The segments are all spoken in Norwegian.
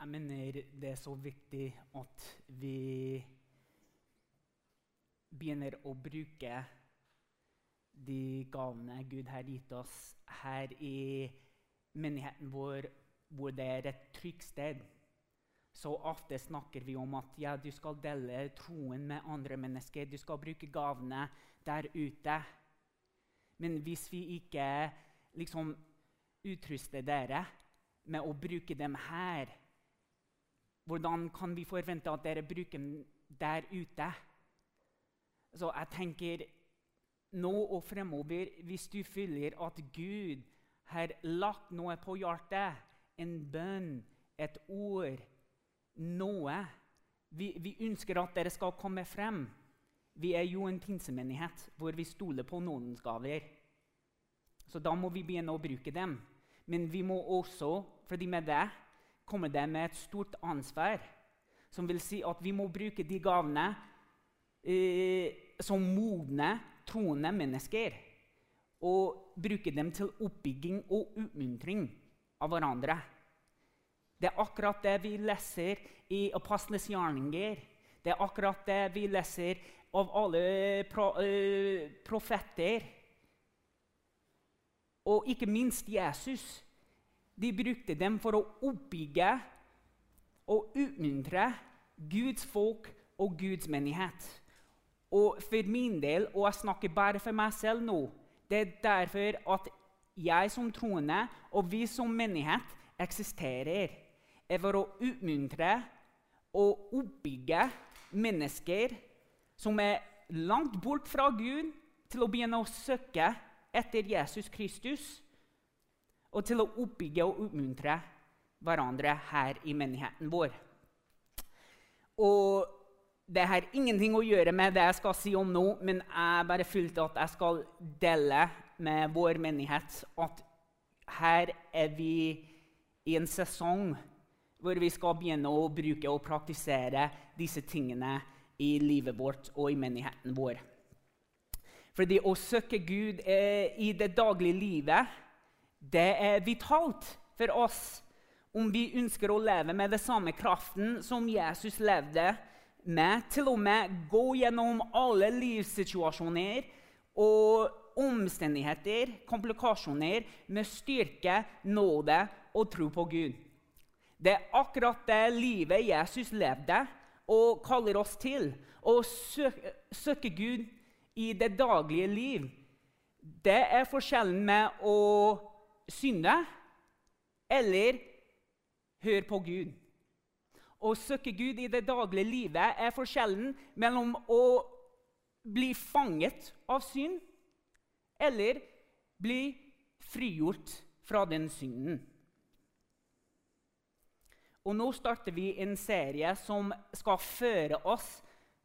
Jeg mener det er så viktig at vi begynner å bruke de gavene Gud har gitt oss her i menigheten vår, hvor det er et trygt sted. Så ofte snakker vi om at ja, du skal dele troen med andre mennesker. Du skal bruke gavene der ute. Men hvis vi ikke liksom utruster dere med å bruke dem her, hvordan kan vi forvente at dere bruker den der ute? Så jeg tenker nå og fremover, hvis du føler at Gud har lagt noe på hjertet, en bønn, et ord, noe vi, vi, ønsker at dere skal komme frem. Vi er jo en pinsemenighet hvor vi stoler på noens gaver. Så da må vi begynne å bruke dem. Men vi må også, fordi med det kommer det med et stort ansvar. Som vil si at vi må bruke de gavene eh, som modne, troende mennesker. Og bruke dem til oppbygging og utmuntring av hverandre. Det er akkurat det vi leser i Apostles gjerninger. Det er akkurat det vi leser av alle pro, uh, profeter. Og ikke minst Jesus. De brukte dem for å oppbygge og utmuntre Guds folk og Guds menighet. Og for min del, og jeg snakker bare for meg selv nå, det er derfor at jeg som troende og vi som menighet eksisterer. er for å utmuntre og oppbygge mennesker som er langt bort fra Gud, til å begynne å søke etter Jesus Kristus og til å oppbygge og oppmuntre hverandre her i menigheten vår. Og det har ingenting å gjøre med det jeg skal si om nå, men jeg bare følte at jeg skal dele med vår menighet at her er vi i en sesong hvor vi skal begynne å bruke og praktisere disse tingene i livet vårt og i menigheten vår. Fordi å søke Gud i det daglige livet det er vitalt for oss om vi ønsker å leve med den samme kraften som Jesus levde med, til og med gå gjennom alle livssituasjoner og omstendigheter, komplikasjoner, med styrke, nåde og tro på Gud. Det er akkurat det livet Jesus levde og kaller oss til. Å søke, Gud i det daglige liv. Det er forskjellen med å synde eller høre på Gud. Å søke Gud i det daglige livet er forskjellen mellom å bli fanget av synd eller bli frigjort fra den synden. Og Nå starter vi en serie som skal føre oss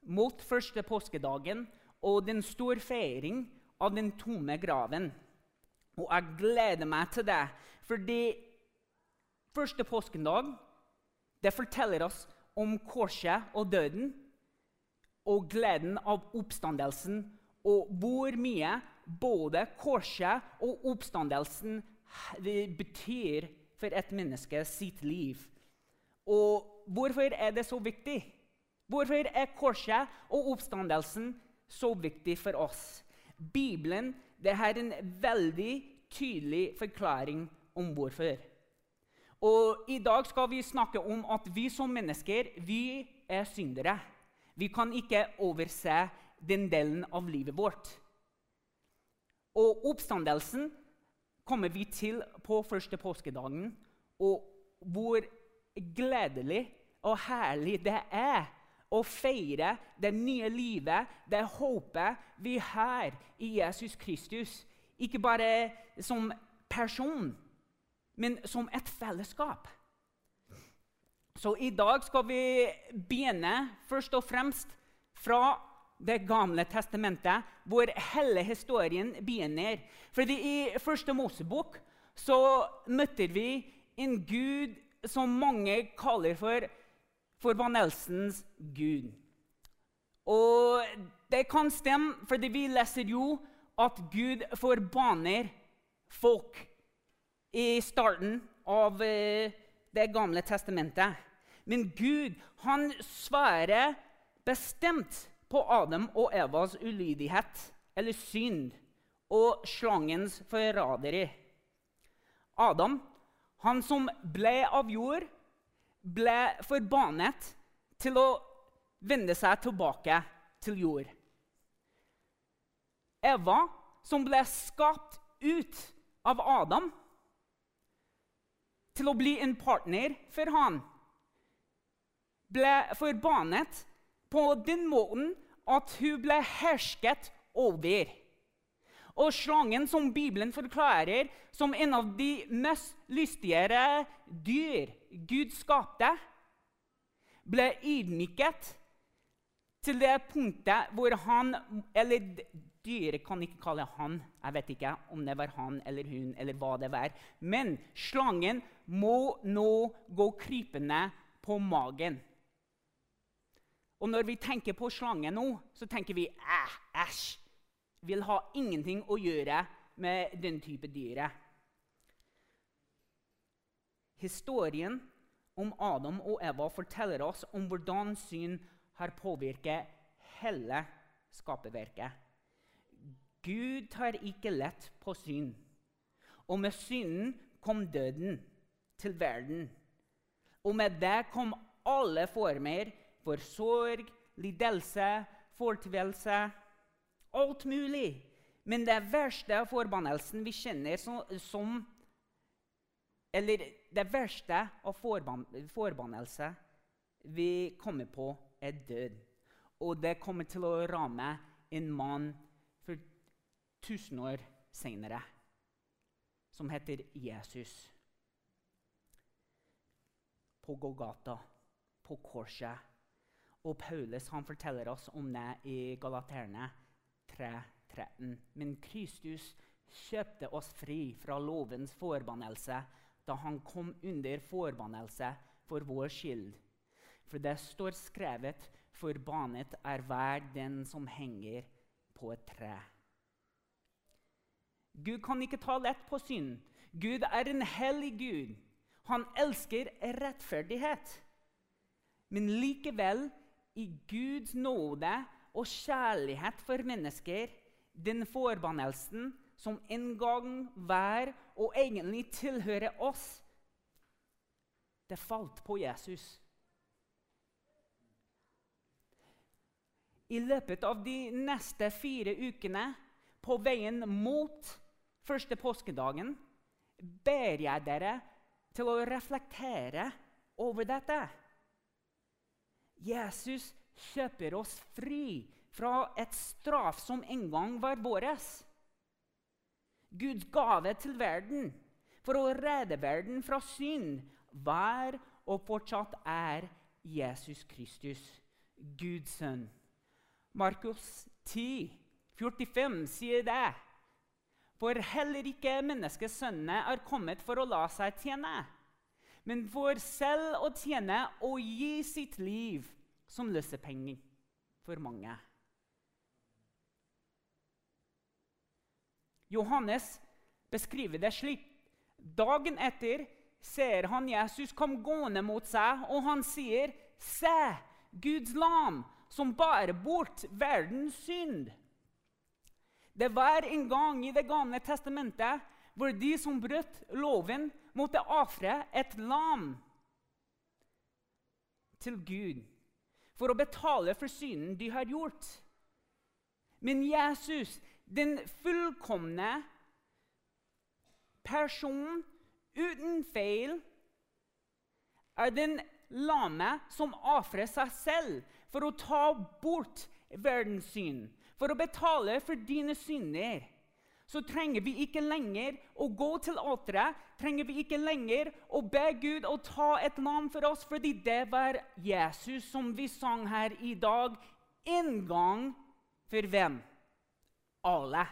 mot første påskedagen og den store feiring av den tomme graven. Og jeg gleder meg til det, fordi første påskendag det forteller oss om korset og døden og gleden av oppstandelsen, og hvor mye både korset og oppstandelsen betyr for et menneske sitt liv. Og hvorfor er det så viktig? Hvorfor er korset og oppstandelsen så viktig for oss? Bibelen det har en veldig tydelig forklaring om hvorfor. Og I dag skal vi snakke om at vi som mennesker vi er syndere. Vi kan ikke overse den delen av livet vårt. Og oppstandelsen kommer vi til på første påskedagen. Og hvor gledelig og herlig det er å feire det nye livet, det håpet vi har i Jesus Kristus. Ikke bare som person, men som et fellesskap. Så i dag skal vi begynne først og fremst fra Det gamle testamentet, hvor hele historien begynner. Fordi I første Mosebok så møtte vi en gud som mange kaller for forbannelsens gud. Og det kan stemme, fordi vi leser jo at Gud forbanner folk i starten av eh, Det gamle testamentet. Men Gud han svarer bestemt på Adam og Evas ulydighet eller synd og slangens forræderi. Adam, han som ble av jord, ble forbannet til å vende seg tilbake til jord. Eva, som ble skapt ut av Adam til å bli en partner for han, ble forbannet på den måten at hun ble hersket over. Og slangen, som Bibelen forklarer som en av de mest lystigere dyr Gud skapte, ble ydmyket til det punktet hvor han Eller dyret kan ikke kalle han. Jeg vet ikke om det var han eller hun eller hva det var. Men slangen må nå gå krypende på magen. Og når vi tenker på slangen nå, så tenker vi æsj vil ha ingenting å gjøre med den type dyret. Historien om Adam og Eva forteller oss om hvordan syn har påvirket hele skaperverket. Gud tar ikke lett på syn. Og med synden kom døden til verden. Og med det kom alle former for sorg, lidelse, fortvilelse alt mulig. Men det verste av forbannelsen vi kjenner som, som Eller det verste av forban, forbannelse vi kommer på, er død. Og det kommer til å ramme en mann for tusen år senere, som heter Jesus. På Golgata, på korset. Og Paulus han forteller oss om det i Galaterne 3.13. Men Kristus kjøpte oss fri fra lovens forbannelse da han kom under forbannelse for vår skyld. For det står skrevet 'Forbannet er hver den som henger på et tre'. Gud kan ikke ta lett på synd. Gud er en hellig Gud. Han elsker rettferdighet. Men likevel, i Guds nåde og kjærlighet for mennesker, den forbannelsen som en gang var og egentlig tilhører oss, det falt på Jesus. I løpet av de neste fire ukene på veien mot første påskedagen ber jeg dere til å reflektere over dette. Jesus kjøper oss fri fra et straff som en gang var våres. Guds gave til verden for å redde verden fra synd var og fortsatt er Jesus Kristus, Guds sønn. Markus 10, 45 sier det. For heller ikke menneskesønnene er kommet for å la seg tjene, men for selv å tjene og gi sitt liv som løsepenger for mange. Johannes beskriver det slik. Dagen etter ser han Jesus kom gående mot seg, og han sier, 'Se, Guds lam, som bærer bort verdens synd.' Det var en gang i Det gamle testamentet hvor de som brøt loven, måtte ofre et lam til Gud for å betale for synden de har gjort. Men Jesus, den fullkomne personen uten feil, er den lame som ofrer seg selv for å ta bort verdens synd, for å betale for dine synder så trenger vi ikke lenger å gå til alteret, trenger vi ikke lenger å be Gud å ta et navn for oss, fordi det var Jesus som vi sang her i dag. En gang for hvem? Alle.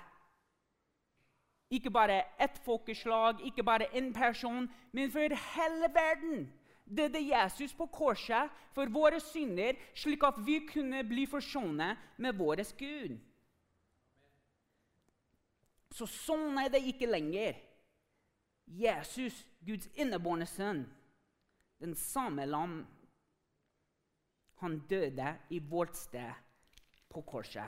Ikke bare ett folkeslag, ikke bare én person, men for hele verden. Er Jesus på korset for våre synder, slik at vi kunne bli forsonet med vår Gud. Så sånn er det ikke lenger. Jesus, Guds innebårne sønn, Den samme lam. Han døde i vårt sted på korset.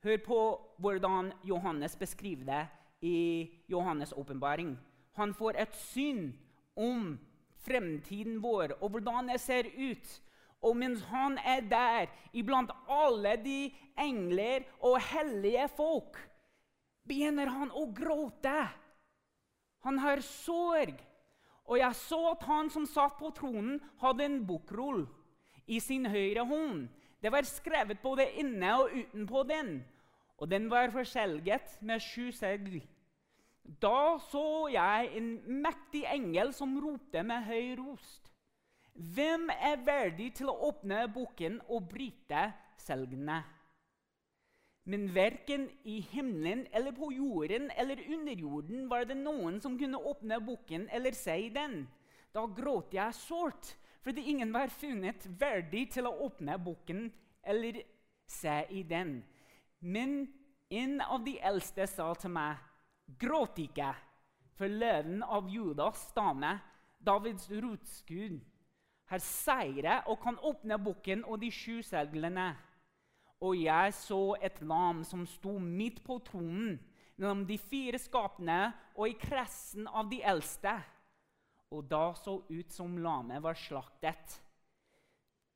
Hør på hvordan Johannes beskriver det i Johannes' åpenbaring. Han får et syn om fremtiden vår og hvordan det ser ut. Og mens han er der iblant alle de engler og hellige folk, begynner han å gråte. Han har sorg. Og jeg så at han som satt på tronen, hadde en bokrull i sin høyre hånd. Det var skrevet både inne og utenpå den, og den var forselget med sju segl. Da så jeg en mektig engel som ropte med høy rost. Hvem er verdig til å åpne boken og bryte selgene? Men verken i himmelen eller på jorden eller under jorden var det noen som kunne åpne boken eller si den. Da gråt jeg sårt, fordi ingen var funnet verdig til å åpne boken eller se i den. Men en av de eldste sa til meg Gråt ikke, for løven av Judas stamme, Davids rotskudd, har seire og kan åpne bukken og de sju seglene. Og jeg så et lam som sto midt på tronen, mellom de fire skapene og i kressen av de eldste. Og da så ut som lamet var slaktet.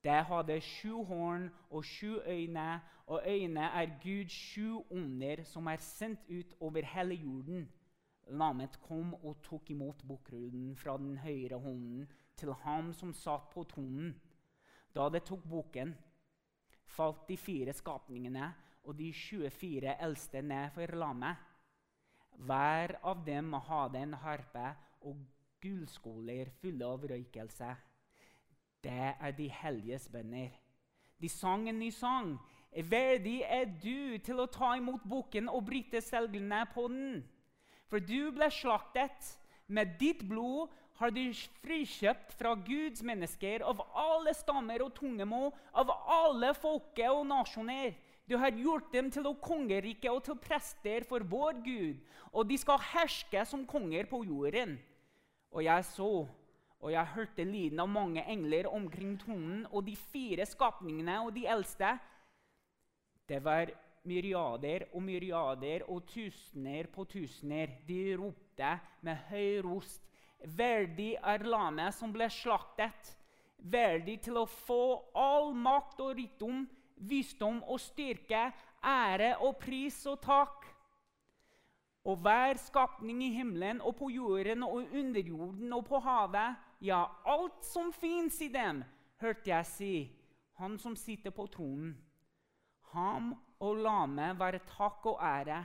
Det hadde sju horn og sju øyne, og øynene er Guds sju onder som er sendt ut over hele jorden. Lamet kom og tok imot bokrullen fra den høyre hånden til ham som satt på tronen. Da det tok boken, falt de fire skapningene og de 24 eldste ned for lammet. Hver av dem hadde en harpe og gullskoler fulle av røykelse. Det er de helliges bønner. De sang en ny sang. Verdig er du til å ta imot bukken og bryte selgene på den. For du ble slaktet. Med ditt blod har du frikjøpt fra Guds mennesker av alle stammer og tungemål, av alle folke og nasjoner. Du har gjort dem til kongerike og til prester for vår Gud, og de skal herske som konger på jorden. Og jeg så og jeg hørte lyden av mange engler omkring tronen og de fire skapningene og de eldste. Det var myriader og myriader og tusener på tusener. De ropte med høy rost. Verdig er lammet som ble slaktet. Verdig til å få all makt og rikdom, visdom og styrke, ære og pris og takk. Og hver skapning i himmelen og på jorden og under jorden og på havet ja, alt som fins i dem, hørte jeg si, han som sitter på tronen. Ham og lammet være takk og ære,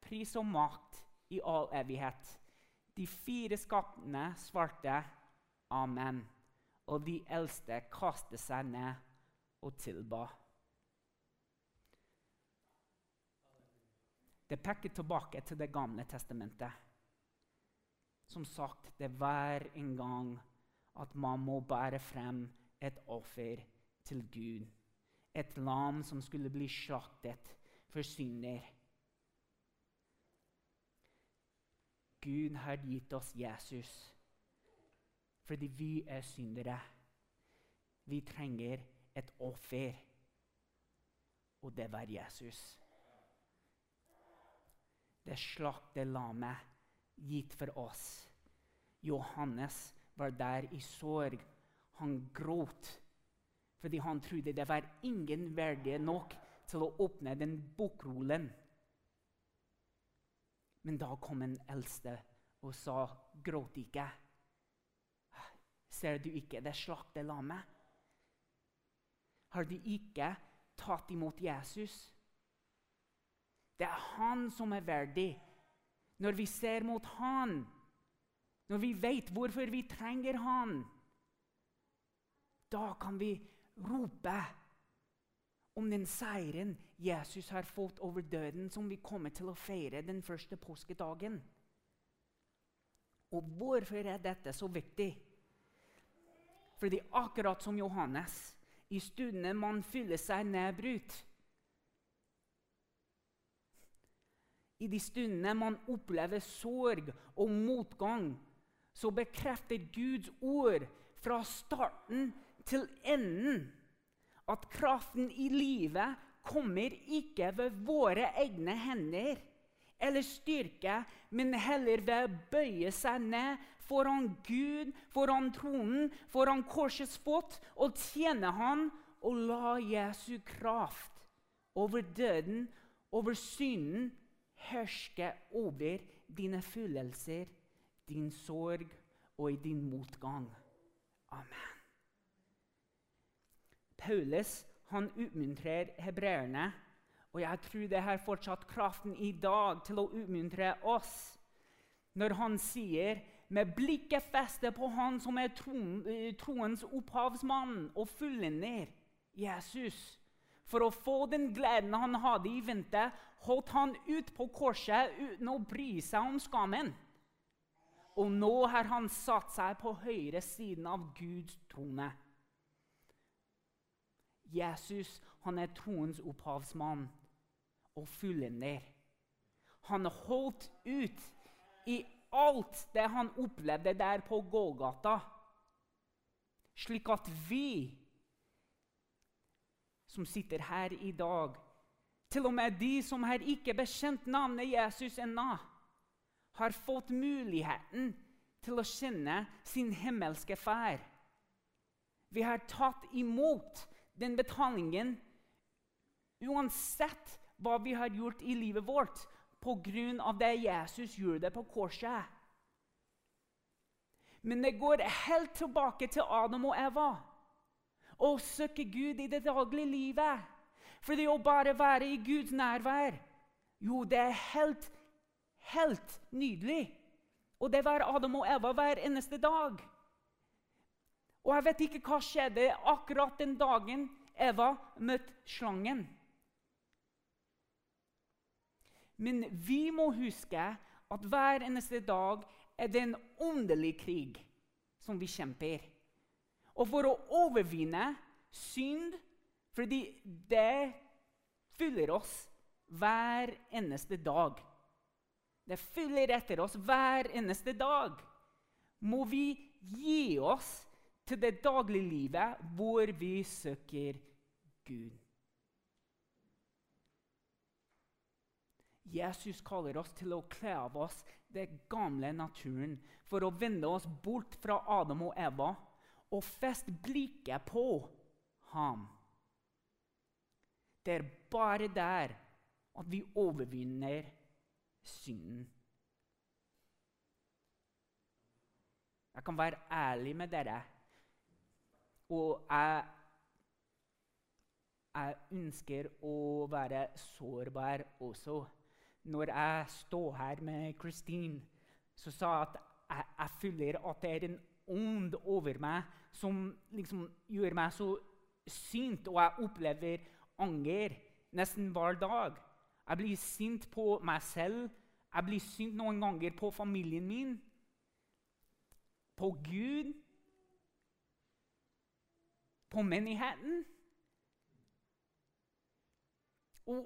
pris og makt i all evighet. De fire skapene svarte amen, og de eldste kastet seg ned og tilba. Det peker tilbake til Det gamle testamentet. Som sagt, det er hver en gang at man må bære frem et offer til Gud. Et lam som skulle bli slaktet for synder. Gud har gitt oss Jesus fordi vi er syndere. Vi trenger et offer, og det var Jesus. Det slakte lammet gitt for oss. Johannes var der i sorg. Han gråt fordi han trodde det var ingen verdige nok til å åpne den bokrollen. Men da kom en eldste og sa, 'Gråt ikke.' Ser du ikke det slakte lammet? Har du ikke tatt imot Jesus? Det er han som er verdig. Når vi ser mot han, når vi vet hvorfor vi trenger Han, da kan vi rope om den seieren Jesus har fått over døden, som vi kommer til å feire den første påskedagen. Og hvorfor er dette så viktig? Fordi akkurat som Johannes, i stundene man fyller seg nedbrutt I de stundene man opplever sorg og motgang, så bekrefter Guds ord fra starten til enden at kraften i livet kommer ikke ved våre egne hender eller styrke, men heller ved å bøye seg ned foran Gud, foran tronen, foran korsets fot og tjene Han og la Jesu kraft over døden, over synden, herske over dine følelser, din sorg og i din motgang. Amen. Paulus han utmuntrer hebreerne, og jeg tror det har fortsatt kraften i dag til å utmuntre oss når han sier med blikket festet på Han som er eh, troens opphavsmann og fullender, Jesus. For å få den gleden han hadde i vente, holdt han ut på korset uten å bry seg om skammen. Og nå har han satt seg på høyre siden av Guds trone. Jesus han er troens opphavsmann og fullender. Han holdt ut i alt det han opplevde der på Gågata, slik at vi som sitter her i dag, til og med de som har ikke bekjent navnet Jesus ennå, har fått muligheten til å kjenne sin himmelske fær. Vi har tatt imot den betalingen uansett hva vi har gjort i livet vårt pga. det Jesus gjorde på korset. Men det går helt tilbake til Adam og Eva. Å søke Gud i det daglige livet. For det å bare være i Guds nærvær Jo, det er helt, helt nydelig. Og det var Adam og Eva hver eneste dag. Og jeg vet ikke hva skjedde akkurat den dagen Eva møtte slangen. Men vi må huske at hver eneste dag er det en åndelig krig som vi kjemper. Og for å overvinne synd Fordi det fyller oss hver eneste dag. Det fyller etter oss hver eneste dag. Må vi gi oss til det daglige livet hvor vi søker Gud. Jesus kaller oss til å kle av oss det gamle naturen for å vende oss bort fra Adam og Eva og feste blikket på ham. Det er bare der at vi overvinner synden. Jeg kan være ærlig med dere, og jeg, jeg ønsker å være sårbar også når jeg står her med Christine, så sa jeg at jeg, jeg føler at det er en ånd over meg som liksom gjør meg så sint, og jeg opplever anger nesten hver dag. Jeg blir sint på meg selv. Jeg blir sint noen ganger på familien min, på Gud, på menigheten. Og,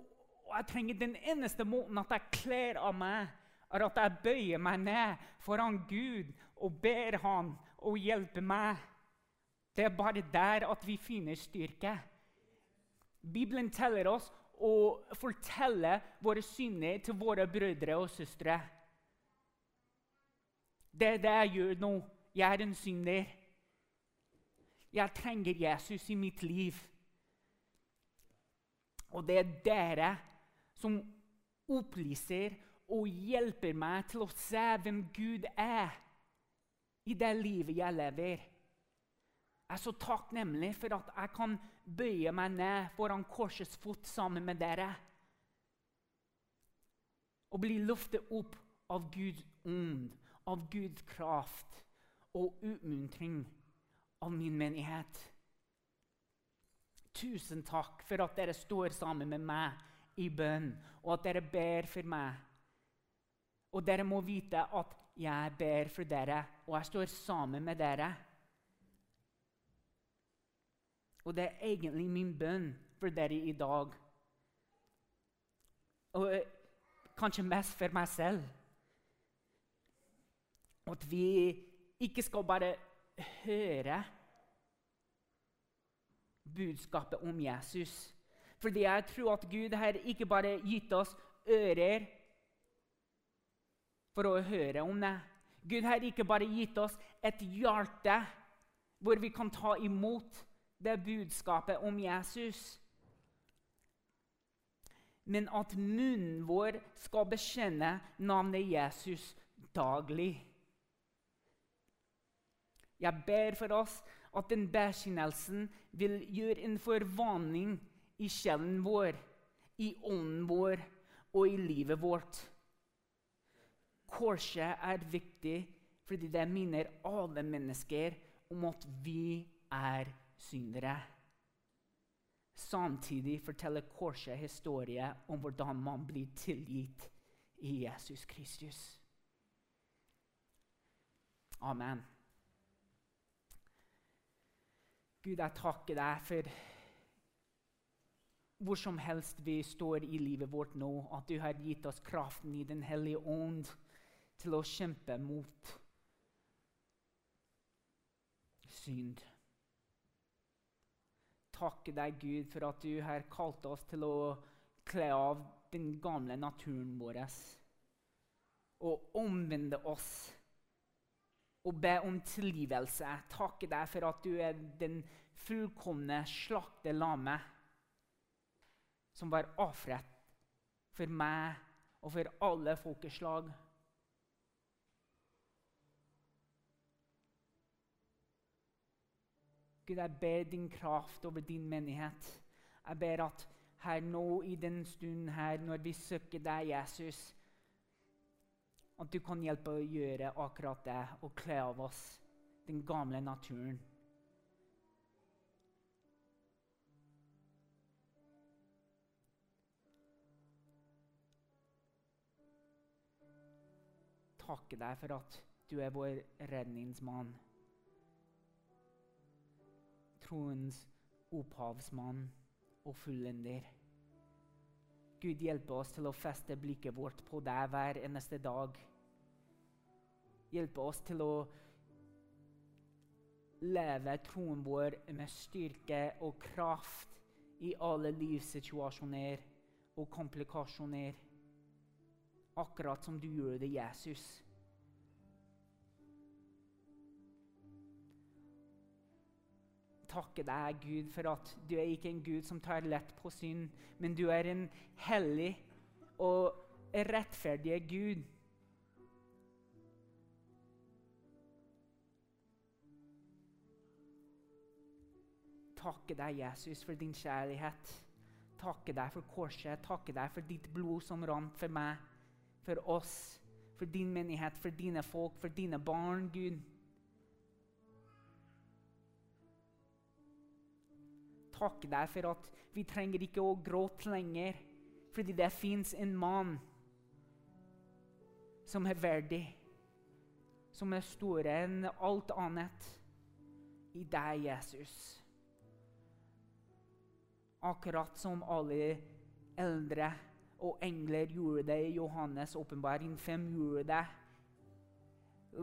og jeg trenger den eneste måten at jeg kler av meg, er at jeg bøyer meg ned foran Gud og ber Han å hjelpe meg. Det er bare der at vi finner styrke. Bibelen teller oss å fortelle våre synder til våre brødre og søstre. Det er det jeg gjør nå. Jeg er en synder. Jeg trenger Jesus i mitt liv. Og det er dere som opplyser og hjelper meg til å se hvem Gud er i det livet jeg lever. Jeg er så takknemlig for at jeg kan bøye meg ned foran korsets fot sammen med dere. Og bli løftet opp av Guds ånd, av Guds kraft og utmuntring av min menighet. Tusen takk for at dere står sammen med meg i bønn, og at dere ber for meg. Og dere må vite at jeg ber for dere, og jeg står sammen med dere. Og det er egentlig min bønn for dere i dag. Og eh, kanskje mest for meg selv. At vi ikke skal bare høre budskapet om Jesus. Fordi jeg tror at Gud har ikke bare gitt oss ører for å høre om det. Gud har ikke bare gitt oss et hjerte hvor vi kan ta imot det budskapet om Jesus. Men at munnen vår skal bekjenne navnet Jesus daglig. Jeg ber for oss at den bekjennelsen vil gjøre en forvandling i sjelen vår, i ånden vår og i livet vårt. Korset er viktig fordi det minner alle mennesker om at vi er syndere. Samtidig forteller korset historie om hvordan man blir tilgitt i Jesus Kristus. Amen. Gud, jeg takker deg for hvor som helst vi står i livet vårt nå, at du har gitt oss kraften i Den hellige ånd til å kjempe mot synd. Takke deg, Gud, for at du har kalt oss til å kle av den gamle naturen vår og omvende oss og be om tilgivelse. Takke deg for at du er den fullkomne slakte lammet som var ofret for meg og for alle folkeslag. Gud, jeg ber din kraft over din menighet. Jeg ber at her nå i den stunden her, når vi søker deg, Jesus, at du kan hjelpe å gjøre akkurat det og kle av oss den gamle naturen. Takke deg for at du er vår redningsmann troens opphavsmann og fullender. Gud hjelpe oss til å feste blikket vårt på deg hver eneste dag. Hjelpe oss til å leve troen vår med styrke og kraft i alle livssituasjoner og komplikasjoner. Akkurat som du gjør det, Jesus. Takke deg, Gud, for at du er ikke en Gud som tar lett på synd, men du er en hellig og rettferdig Gud. Takke deg, Jesus, for din kjærlighet. Takke deg for korset. Takke deg for ditt blod som rant for meg, for oss, for din menighet, for dine folk, for dine barn, Gud. Takke deg for at vi trenger ikke å gråte lenger, fordi det fins en mann som er verdig, som er større enn alt annet i deg, Jesus. Akkurat som alle eldre og engler gjorde det i Johannes' åpenbaring 5 gjorde det.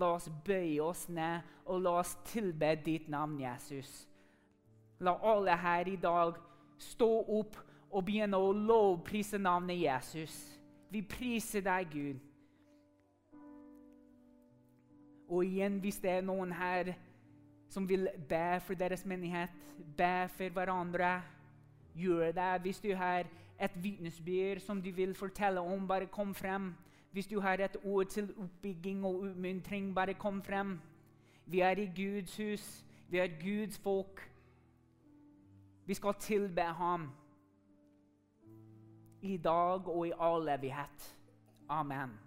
La oss bøye oss ned og la oss tilbe ditt navn, Jesus. La alle her i dag stå opp og begynne å lovprise navnet Jesus. Vi priser deg, Gud. Og igjen, hvis det er noen her som vil be for deres menighet, be for hverandre, gjør det. Hvis du har et vitnesbyrd som du vil fortelle om, bare kom frem. Hvis du har et ord til oppbygging og utmuntring, bare kom frem. Vi er i Guds hus. Vi er Guds folk. Vi skal tilbe ham i dag og i all evighet. Amen.